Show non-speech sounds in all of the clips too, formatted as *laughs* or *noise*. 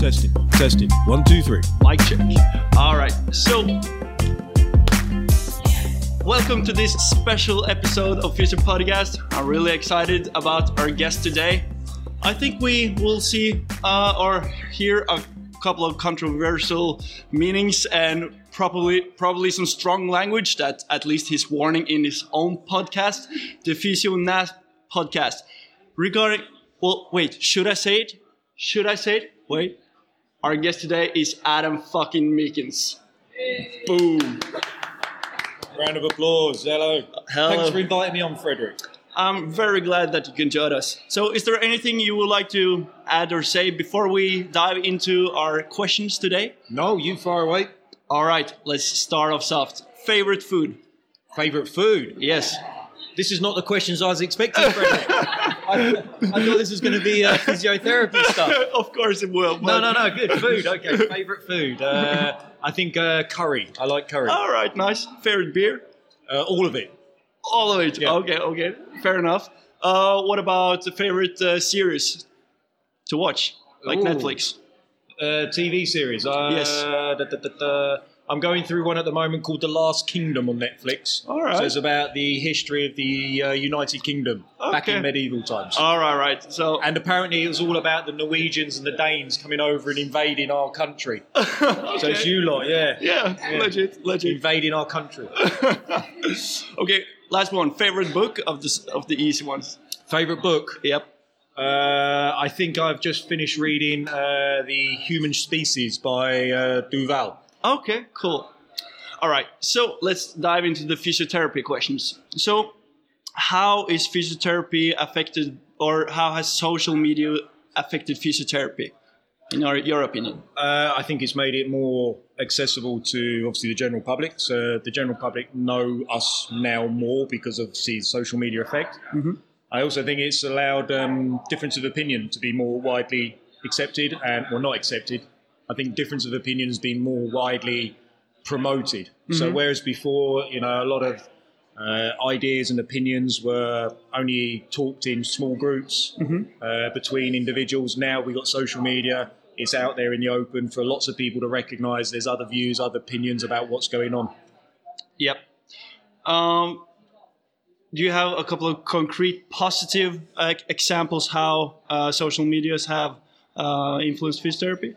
Testing, testing. One, two, three. Mic check. All right. So, welcome to this special episode of Future Podcast. I'm really excited about our guest today. I think we will see uh, or hear a couple of controversial meanings and probably probably some strong language that at least he's warning in his own podcast, the Physio Nas podcast. Regarding, well, wait, should I say it? Should I say it? Wait. Our guest today is Adam fucking Meakins. Boom. Round of applause. Hello. Hello. Thanks for inviting me on, Frederick. I'm very glad that you can join us. So, is there anything you would like to add or say before we dive into our questions today? No, you far away. All right, let's start off soft. Favorite food? Favorite food? Yes. This is not the questions I was expecting, Frederick. *laughs* I, I thought this was going to be uh, physiotherapy stuff. *laughs* of course it will. No, no, no. Good food. Okay. Favorite food? Uh, I think uh, curry. I like curry. All right, nice. Favorite beer? Uh, all of it. All of it. Yeah. Okay, okay. Fair enough. Uh, what about the favorite uh, series to watch? Like Ooh. Netflix? Uh, TV series. Uh, Yes. da, da, da. I'm going through one at the moment called The Last Kingdom on Netflix. All right. So it's about the history of the uh, United Kingdom back in medieval times. All right, right. So, and apparently it was all about the Norwegians and the Danes coming over and invading our country. *laughs* So it's you lot, yeah. yeah, Yeah. legit, legit. Invading our country. *laughs* okay, last one. Favorite book of the of the easy ones? Favourite book? Yep. Uh, I think I've just finished reading uh, The Human Species by uh, Yuval. Okay, cool. All right, so let's dive into the physiotherapy questions. So, how is physiotherapy affected, or how has social media affected physiotherapy, in our, your opinion? Uh, I think it's made it more accessible to obviously the general public. So the general public know us now more because of the social media effect. I also think it's allowed um, difference of opinion to be more widely accepted and well not accepted. I think difference of opinion has been more widely promoted. So whereas before, you know, a lot of uh, ideas and opinions were only talked in small groups uh, between individuals. Now we've got social media. It's out there in the open for lots of people to recognise there's other views, other opinions about what's going on. Yep. Um, do you have a couple of concrete positive uh, examples how uh, social medias have uh, influenced physiotherapy?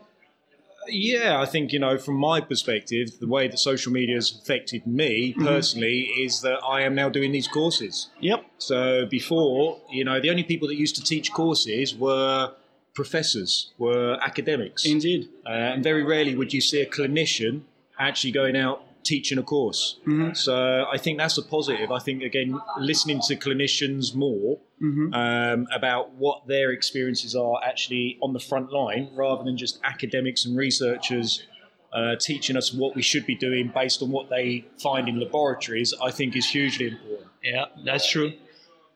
Yeah, I think, you know, from my perspective, the way that social media has affected me personally is that I am now doing these courses. Yep. So before, you know, the only people that used to teach courses were professors, were academics. Indeed. Uh, and very rarely would you see a clinician actually going out teaching a course. So I think that's a positive. I think, again, listening to clinicians more um, about what their experiences are actually on the front line rather than just academics and researchers. Uh, teaching us what we should be doing based on what they find in laboratories, I think is hugely important. Yeah, that's true.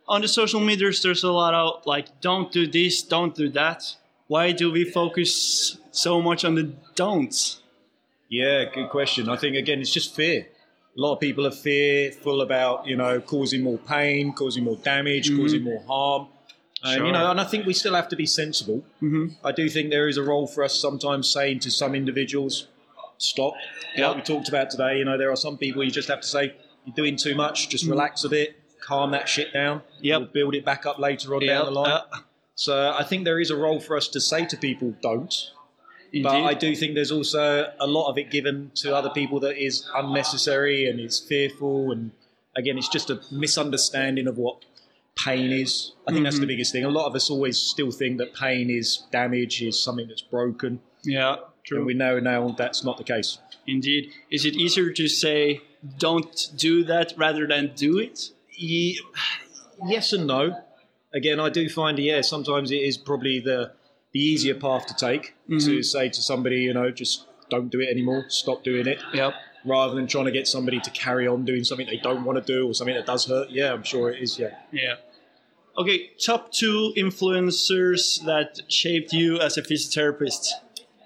On the social medias, there's a lot of like, don't do this, don't do that. Why do we focus so much on the don'ts? Yeah, good question. I think again, it's just fear. A lot of people are fearful about you know causing more pain, causing more damage, causing more harm. And, Sure. you know, and I think we still have to be sensible. Mm-hmm. I do think there is a role for us sometimes saying to some individuals, "Stop." Yeah. Like we talked about today, you know, there are some people you just have to say, "You're doing too much. Just relax a bit, calm that shit down. Yep. We'll build it back up later on Yeah, down the line." uh, so I think there is a role for us to say to people, "Don't." Indeed. But I do think there's also a lot of it given to other people that is unnecessary and is fearful. And again, it's just a misunderstanding of what pain is. I think that's the mm-hmm. biggest thing. A lot of us always still think that pain is damage, is something that's broken. yeah, And true. we know now that's not the case. Indeed. Is it easier to say, don't do that rather than do it? Ye- yes and no. Again, I do find, yeah, sometimes it is probably the the easier path to take to say to somebody, you know, just don't do it anymore, stop doing it. Yep. rather than trying to get somebody to carry on doing something they don't want to do or something that does hurt. Yeah, I'm sure it is. Yeah. Yeah. Okay, top two influencers that shaped you as a physiotherapist.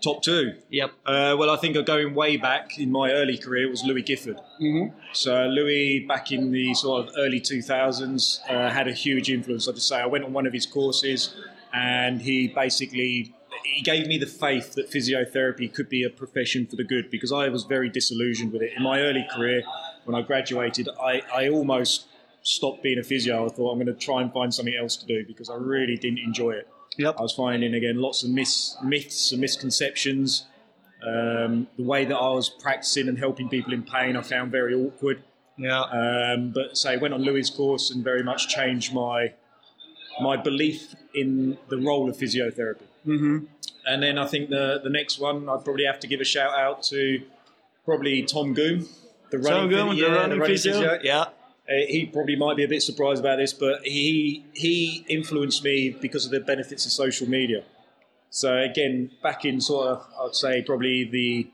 Top two. Yep. Uh, well, I think going way back in my early career was Louis Gifford. Mm-hmm. So Louis, back in the sort of early 2000s, uh, had a huge influence. I'd just say I went on one of his courses, and he basically he gave me the faith that physiotherapy could be a profession for the good because I was very disillusioned with it. In my early career, when I graduated, I, I almost stopped being a physio. I thought I'm going to try and find something else to do because I really didn't enjoy it. Yep. I was finding again lots of mis- myths and misconceptions. Um, the way that I was practicing and helping people in pain, I found very awkward. Yeah. Um, but say went on Louis' course and very much changed my my belief in the role of physiotherapy. Mm-hmm. And then I think the the next one I'd probably have to give a shout out to probably Tom Goom, the so running, good with physio- the yeah, running running physio. physio. Yeah. Uh, he probably might be a bit surprised about this, but he he influenced me because of the benefits of social media. So again, back in sort of I'd say probably the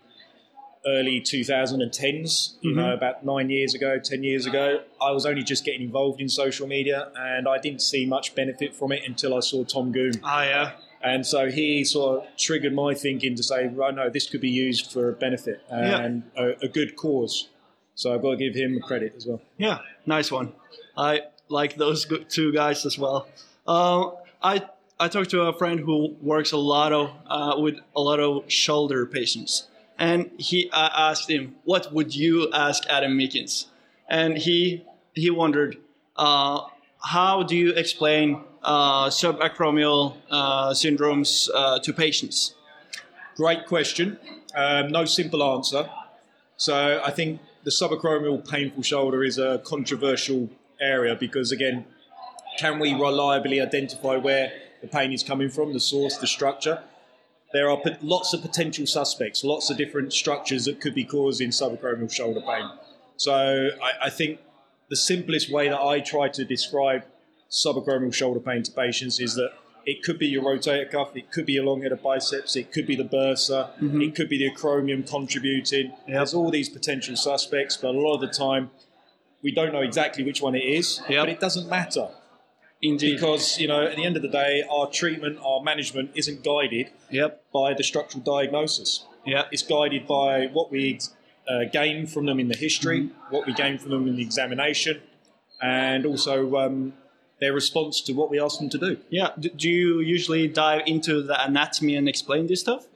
early 2010s, you know, about nine years ago, ten years ago, I was only just getting involved in social media, and I didn't see much benefit from it until I saw Tom Goom. Ah, yeah. And so he sort of triggered my thinking to say, right, no, this could be used for a benefit and a, a good cause. So I've got to give him credit as well. Yeah, nice one. I like those two guys as well. Uh, I I talked to a friend who works a lot of uh, with a lot of shoulder patients, and he I asked him, "What would you ask Adam Meakins?" And he he wondered, uh, "How do you explain uh, subacromial uh, syndromes uh, to patients?" Great question. Um, no simple answer. So I think the subacromial painful shoulder is a controversial area because, again, can we reliably identify where the pain is coming from, the source, the structure? There are lots of potential suspects, lots of different structures that could be causing subacromial shoulder pain. So I, I think the simplest way that I try to describe subacromial shoulder pain to patients is that it could be your rotator cuff, it could be your long head of biceps, it could be the bursa, mm-hmm. it could be the acromion contributing. There's all these potential suspects, but a lot of the time we don't know exactly which one it is, Yep. but it doesn't matter Indeed. because you know at the end of the day, our treatment, our management isn't guided Yep. by the structural diagnosis. Yeah. It's guided by what we uh, gain from them in the history, what we gain from them in the examination, and also um, their response to what we ask them to do. Yeah. Do you usually dive into the anatomy and explain this stuff?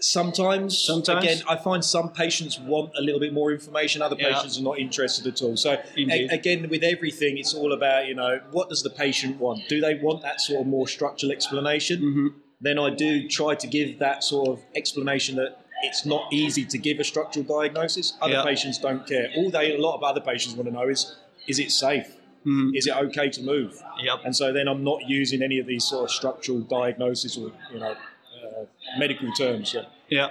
Sometimes, Sometimes. again, I find some patients want a little bit more information. Other Yeah. patients are not interested at all. So, a- again, with everything, it's all about you know what does the patient want? Do they want that sort of more structural explanation? Mm-hmm. Then I do try to give that sort of explanation that it's not easy to give a structural diagnosis. Other Yeah. patients don't care. All they, a lot of other patients want to know is, is it safe? Is it okay to move? Yep. And so then I'm not using any of these sort of structural diagnosis or you know medical terms. Yeah. Yeah.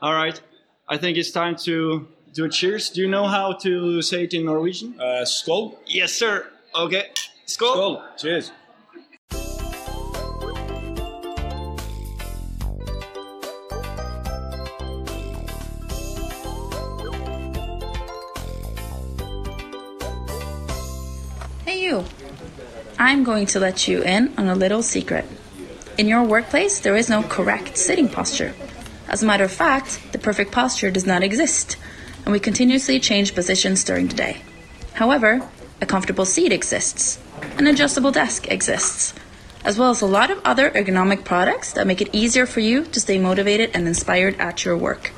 All right. I think it's time to do a cheers. Do you know how to say it in Norwegian? Uh, skull. Yes, sir. Okay. Skål. Skull. Cheers. Hey, you. I'm going to let you in on a little secret. In your workplace, there is no correct sitting posture. As a matter of fact, the perfect posture does not exist, and we continuously change positions during the day. However, a comfortable seat exists, an adjustable desk exists, as well as a lot of other ergonomic products that make it easier for you to stay motivated and inspired at your work.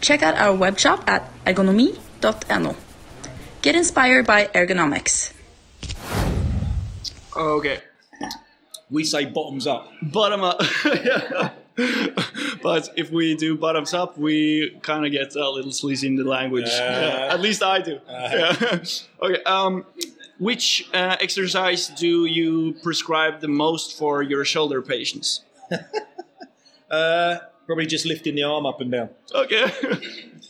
Check out our web shop at ergonomi.no. Get inspired by ergonomics. Oh, okay. We say bottoms up. Bottom up. *laughs* But if we do bottoms up, we kind of get a little sleazy in the language. Yeah, *laughs* At least I do. Yeah. *laughs* okay. Um, which uh, exercise do you prescribe the most for your shoulder patients? Uh, probably just lifting the arm up and down. Okay.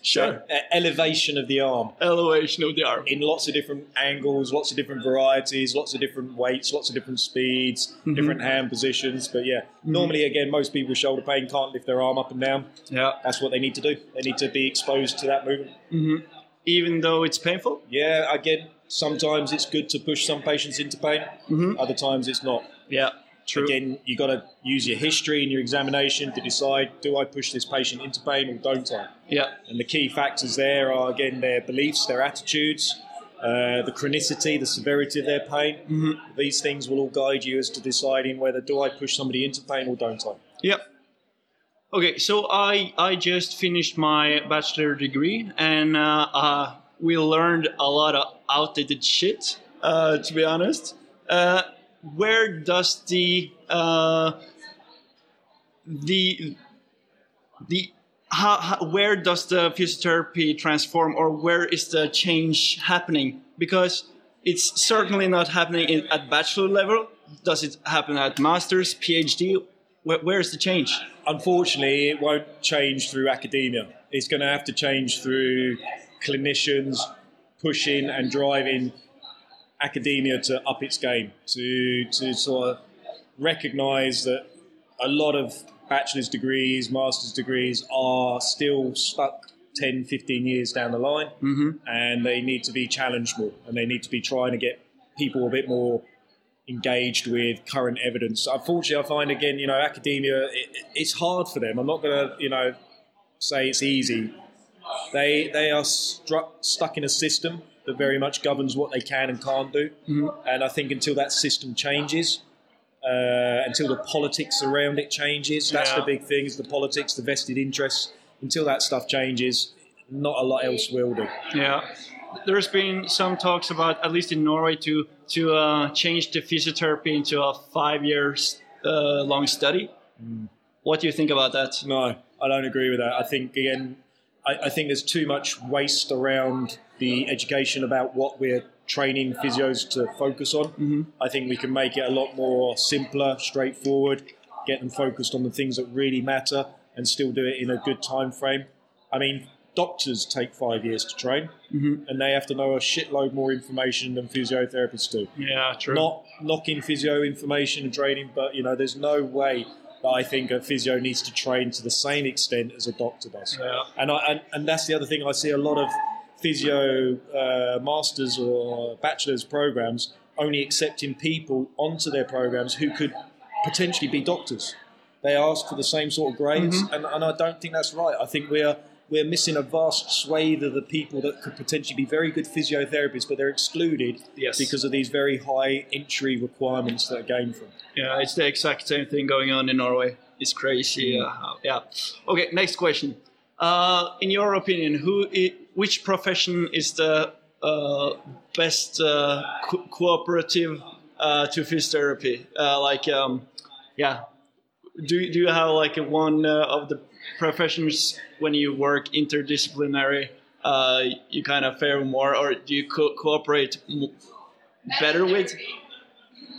Sure. Uh, elevation of the arm Elevation of the arm. in lots of different angles, lots of different varieties, lots of different weights, lots of different speeds, mm-hmm. different hand positions. But yeah, mm-hmm. normally again, most people with shoulder pain can't lift their arm up and down. Yeah. That's what they need to do. They need to be exposed to that movement. Mm-hmm. Even though it's painful. Yeah, again, sometimes it's good to push some patients into pain. Other times it's not. Yeah. True. Again, you got to use your history and your examination to decide: do I push this patient into pain or don't I? Yeah. And the key factors there are again their beliefs, their attitudes, uh, the chronicity, the severity of their pain. These things will all guide you as to deciding whether do I push somebody into pain or don't I. Yep. Okay, so I I just finished my bachelor degree, and uh, uh, we learned a lot of outdated shit. Uh, to be honest, uh, where does the uh, the the how, how, where does the physiotherapy transform, or where is the change happening? Because it's certainly not happening in, at bachelor level. Does it happen at master's, PhD? Where, where is the change? Unfortunately, it won't change through academia. It's going to have to change through clinicians pushing and driving academia to up its game, to, to sort of recognise that a lot of bachelor's degrees, master's degrees are still stuck 10, 15 years down the line, Mm-hmm. and they need to be challenged more, and they need to be trying to get people a bit more engaged with current evidence. Unfortunately, I find again, you know, academia, it, it's hard for them. I'm not going to, you know, say it's easy. They they are struck, stuck in a system that very much governs what they can and can't do, and I think until that system changes. Uh, until the politics around it changes, that's Yeah. the big thing: is the politics, the vested interests. Until that stuff changes, not a lot else will do. Yeah, there's been some talks about, at least in Norway, to to uh, change the physiotherapy into a five years uh, long study. What do you think about that? No, I don't agree with that. I think again, I, I think there's too much waste around the education about what we're training physios to focus on. Mm-hmm. I think we can make it a lot more simpler, straightforward, get them focused on the things that really matter, and still do it in a good time frame. I mean, doctors take five years to train, mm-hmm. and they have to know a shitload more information than physiotherapists do Yeah, true. not knocking physio information and training, but you know, there's no way that I think a physio needs to train to the same extent as a doctor does. Yeah. And I and, and that's the other thing I see a lot of physio uh, masters or bachelor's programs only accepting people onto their programs who could potentially be doctors. They ask for the same sort of grades, and, and I don't think that's right. I think we're we're missing a vast swathe of the people that could potentially be very good physiotherapists, but they're excluded Yes. because of these very high entry requirements that are gained from. Yeah, it's the exact same thing going on in Norway. It's crazy. Uh, yeah. Okay, next question. Uh, in your opinion, who, which profession is the uh, best uh, co- cooperative uh, to physiotherapy? Uh, like, um, yeah, do do you have like one of the professions when you work interdisciplinary? You kind of fare more, or do you co- cooperate better with?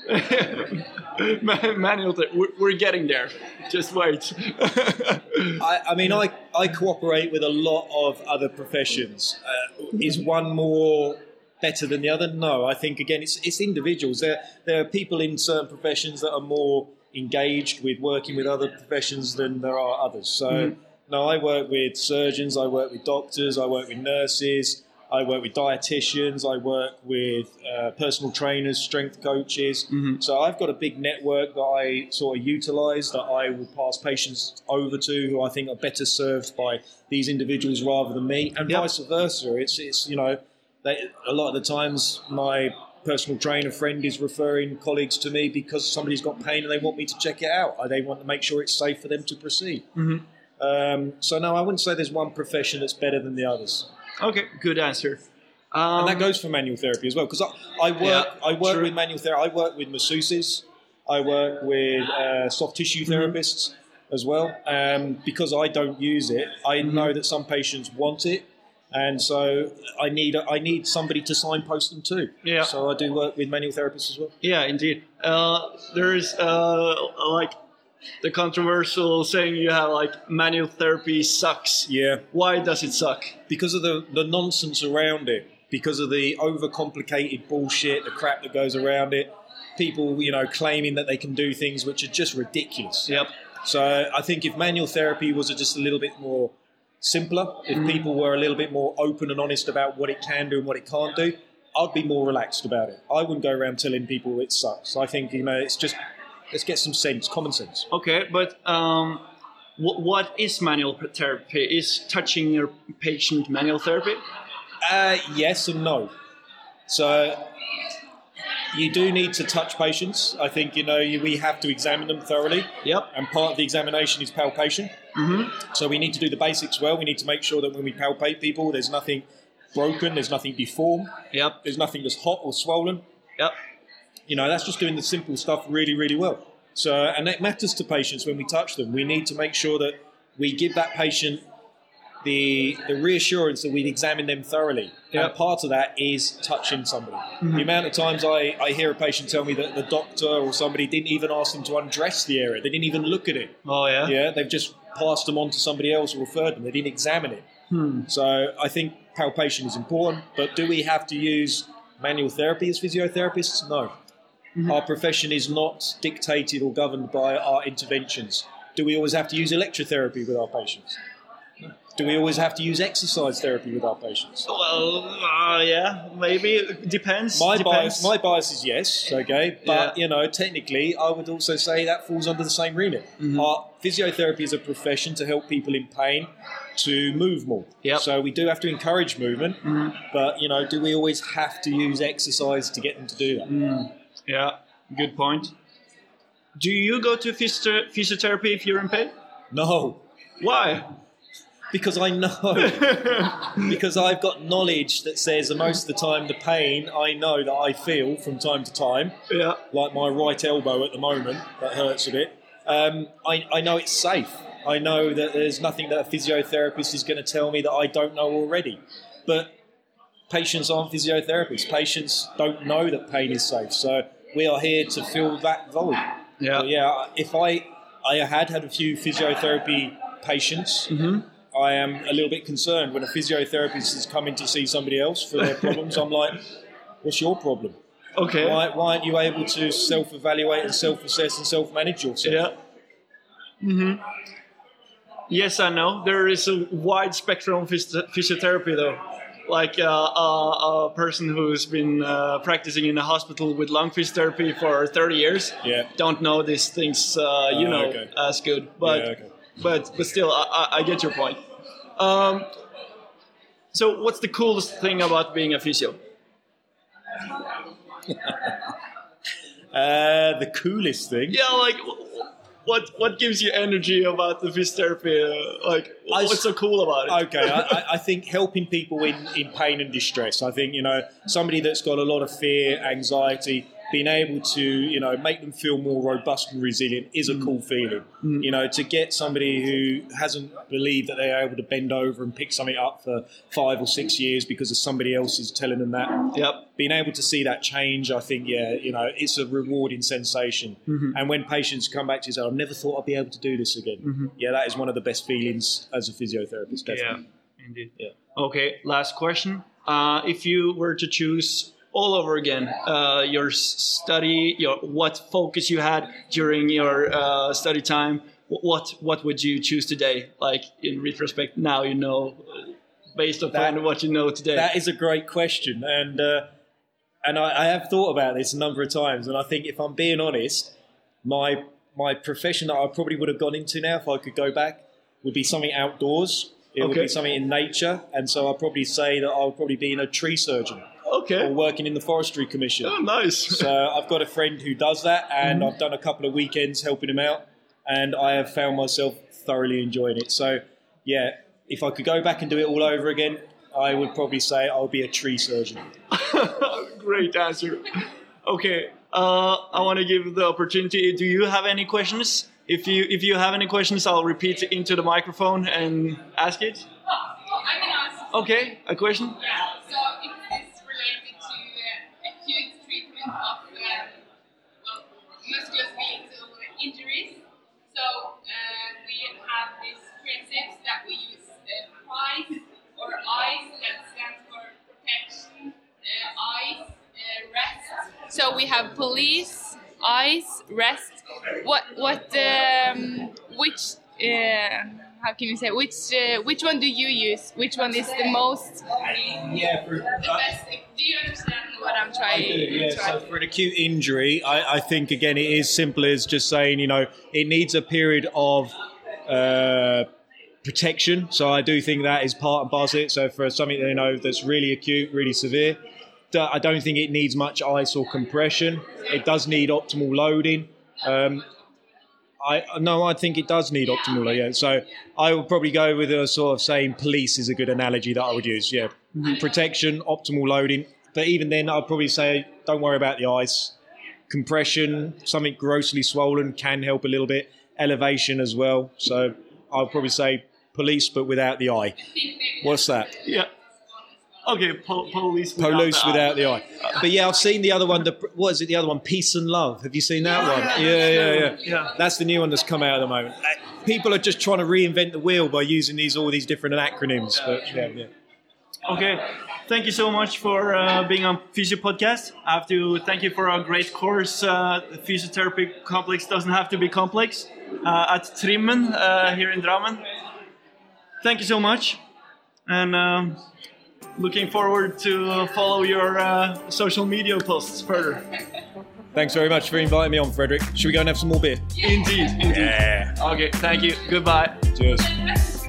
*laughs* Man- Manual, we're, we're getting there. Just wait. *laughs* I, I mean, I, I cooperate with a lot of other professions. Uh, is one more better than the other? No, I think again it's it's individuals. There there are people in certain professions that are more engaged with working with other professions than there are others. So no, I work with surgeons, I work with doctors, I work with nurses. I work with dietitians. I work with uh, personal trainers, strength coaches. So I've got a big network that I sort of utilise that I will pass patients over to who I think are better served by these individuals rather than me, and Yep. vice versa. It's it's you know, they, a lot of the times my personal trainer friend is referring colleagues to me because somebody's got pain and they want me to check it out. They want to make sure it's safe for them to proceed. Um, so no, I wouldn't say there's one profession that's better than the others. Okay, good answer. Um, And that goes for manual therapy as well, because I, I work Yeah, I work true. with manual therapy. I work with masseuses. I work with uh, soft tissue Mm-hmm. therapists as well. Um, because I don't use it, I Mm-hmm. know that some patients want it, and so I need I need somebody to signpost them to. Yeah. So I do work with manual therapists as well. Yeah, indeed. Uh, there's uh, like the controversial saying you have like manual therapy sucks. Yeah. Why does it suck? because of the, the nonsense around it, because of the overcomplicated bullshit, the crap that goes around it, people, you know, claiming that they can do things which are just ridiculous. Yep. So I think if manual therapy was just a little bit more simpler, if mm. people were a little bit more open and honest about what it can do and what it can't do, I'd be more relaxed about it. I wouldn't go around telling people it sucks. I think, you know, it's just, let's get some sense, common sense. Okay, but um, wh- what is manual therapy? Is touching your patient manual therapy? Uh, yes and no. So you do need to touch patients. I think you know you, we have to examine them thoroughly. Yep. And part of the examination is palpation. Mm-hmm. So we need to do the basics well. We need to make sure that when we palpate people, there's nothing broken, there's nothing deformed, Yep. there's nothing that's hot or swollen. Yep. You know, that's just doing the simple stuff really, really well. So, and that matters to patients when we touch them. We need to make sure that we give that patient the the reassurance that we've examined them thoroughly. Yep. And part of that is touching somebody. Mm-hmm. The amount of times I, I hear a patient tell me that the doctor or somebody didn't even ask them to undress the area, they didn't even look at it. Oh yeah. Yeah, they've just passed them on to somebody else or referred them. They didn't examine it. Hmm. So I think palpation is important, but do we have to use manual therapy as physiotherapists? No. Our profession is not dictated or governed by our interventions. Do we always have to use electrotherapy with our patients? Do we always have to use exercise therapy with our patients? Well, uh, yeah, maybe it depends. My depends. bias, my bias is yes, okay, but Yeah. you know, technically, I would also say that falls under the same remit. Mm-hmm. Our physiotherapy is a profession to help people in pain to move more. Yep. Mm-hmm. So we do have to encourage movement, but you know, do we always have to use exercise to get them to do that? Mm. Yeah, good point. Do you go to physio- physiotherapy if you're in pain? No, Why? because I know, *laughs* because I've got knowledge that says that most of the time the pain I know that I feel from time to time Yeah. like my right elbow at the moment that hurts a bit. Um, I, I know it's safe. I know that there's nothing that a physiotherapist is going to tell me that I don't know already. But patients aren't physiotherapists. Patients don't know that pain is safe. So we are here to fill that void. Yeah. But yeah, if I I had had a few physiotherapy patients, I am a little bit concerned when a physiotherapist is coming to see somebody else for their problems. I'm like, what's your problem? Okay. Why, why aren't you able to self evaluate and self assess and self manage yourself? Yeah. Mm-hmm. Yes, I know. There is a wide spectrum of physio- physiotherapy, though. Like uh, a, a person who's been uh, practicing in a hospital with lung physiotherapy for 30 years Yeah. don't know these things, uh, you Ah, know, okay. as good. But Yeah, okay. but but still, I, I- get your point. Um, so, what's the coolest thing about being a physio? *laughs* Uh, the coolest thing. Yeah, like what what gives you energy about the physiotherapy? Uh, like what's so cool about it? Okay, I, I- I think *laughs* helping people in, in pain and distress. I think, you know, somebody that's got a lot of fear, anxiety, being able to, you know, make them feel more robust and resilient is a mm. cool feeling. Mm. You know, to get somebody who hasn't believed that they're able to bend over and pick something up for five or six years because of somebody else is telling them that. Yep. being able to see that change, I think, yeah, you know, it's a rewarding sensation. Mm-hmm. And when patients come back to you and say, I've never thought I'd be able to do this again, mm-hmm. yeah, that is one of the best feelings as a physiotherapist, definitely. Yeah, indeed. Yeah. Okay, last question. Uh, if you were to choose all over again uh, your study, your what focus you had during your uh, study time, what what would you choose today? Like in retrospect, now you know, uh, based upon That- what you know today. That is a great question. And, uh, and I, I have thought about this a number of times. And I think if I'm being honest, my, my profession that I probably would have gone into now if I could go back would be something outdoors. It would be something in nature. And so I'd probably say that I would probably be in a tree surgeon okay. or working in the forestry commission. Oh, nice. So I've got a friend who does that, and Mm-hmm. I've done a couple of weekends helping him out, and I have found myself thoroughly enjoying it. So, yeah, if I could go back and do it all over again, I would probably say I'll be a tree surgeon. *laughs* Great answer. Okay, uh, I want to give the opportunity. Do you have any questions? If you if you have any questions, I'll repeat it into the microphone and ask it. I can ask. Okay, a question. Yeah. Have police, ICE, rest. What what um, which uh, how can you say which uh, which one do you use? Which one is the most Yeah, for, the best? Do you understand what I'm trying? yeah. trying So for an acute injury, I, I think again it is simple as just saying, you know, it needs a period of uh, protection. So I do think that is part and parcel. it. So for something you know that's really acute, really severe, I don't think it needs much ice or compression. It does need optimal loading. Um, I no, I think it does need optimal. loading, Yeah, so I would probably go with a sort of saying police is a good analogy that I would use. Yeah, protection, optimal loading. But even then, I'd probably say don't worry about the ice. Compression, something grossly swollen can help a little bit. Elevation as well. So I'll probably say police, but without the eye. *laughs* What's that? Yeah. Okay, po- police. without Police the without the eye. But yeah, I've seen the other one. The, what is it? The other one, Peace and Love. Have you seen that one? Yeah, yeah, yeah, Yeah. That's the new one that's come out at the moment. Uh, People are just trying to reinvent the wheel by using these all these different acronyms. But yeah, yeah. Okay, thank you so much for uh, being on Physio Podcast. I have to thank you for a great course. Uh, physiotherapy complex doesn't have to be complex uh, at Trimmen uh, here in Drammen. Thank you so much, and um, looking forward to follow your uh, social media posts further. Thanks very much for inviting me on, Frederick. Should we go and have some more beer? Indeed, indeed. Yeah. Okay, thank you. Goodbye. Cheers.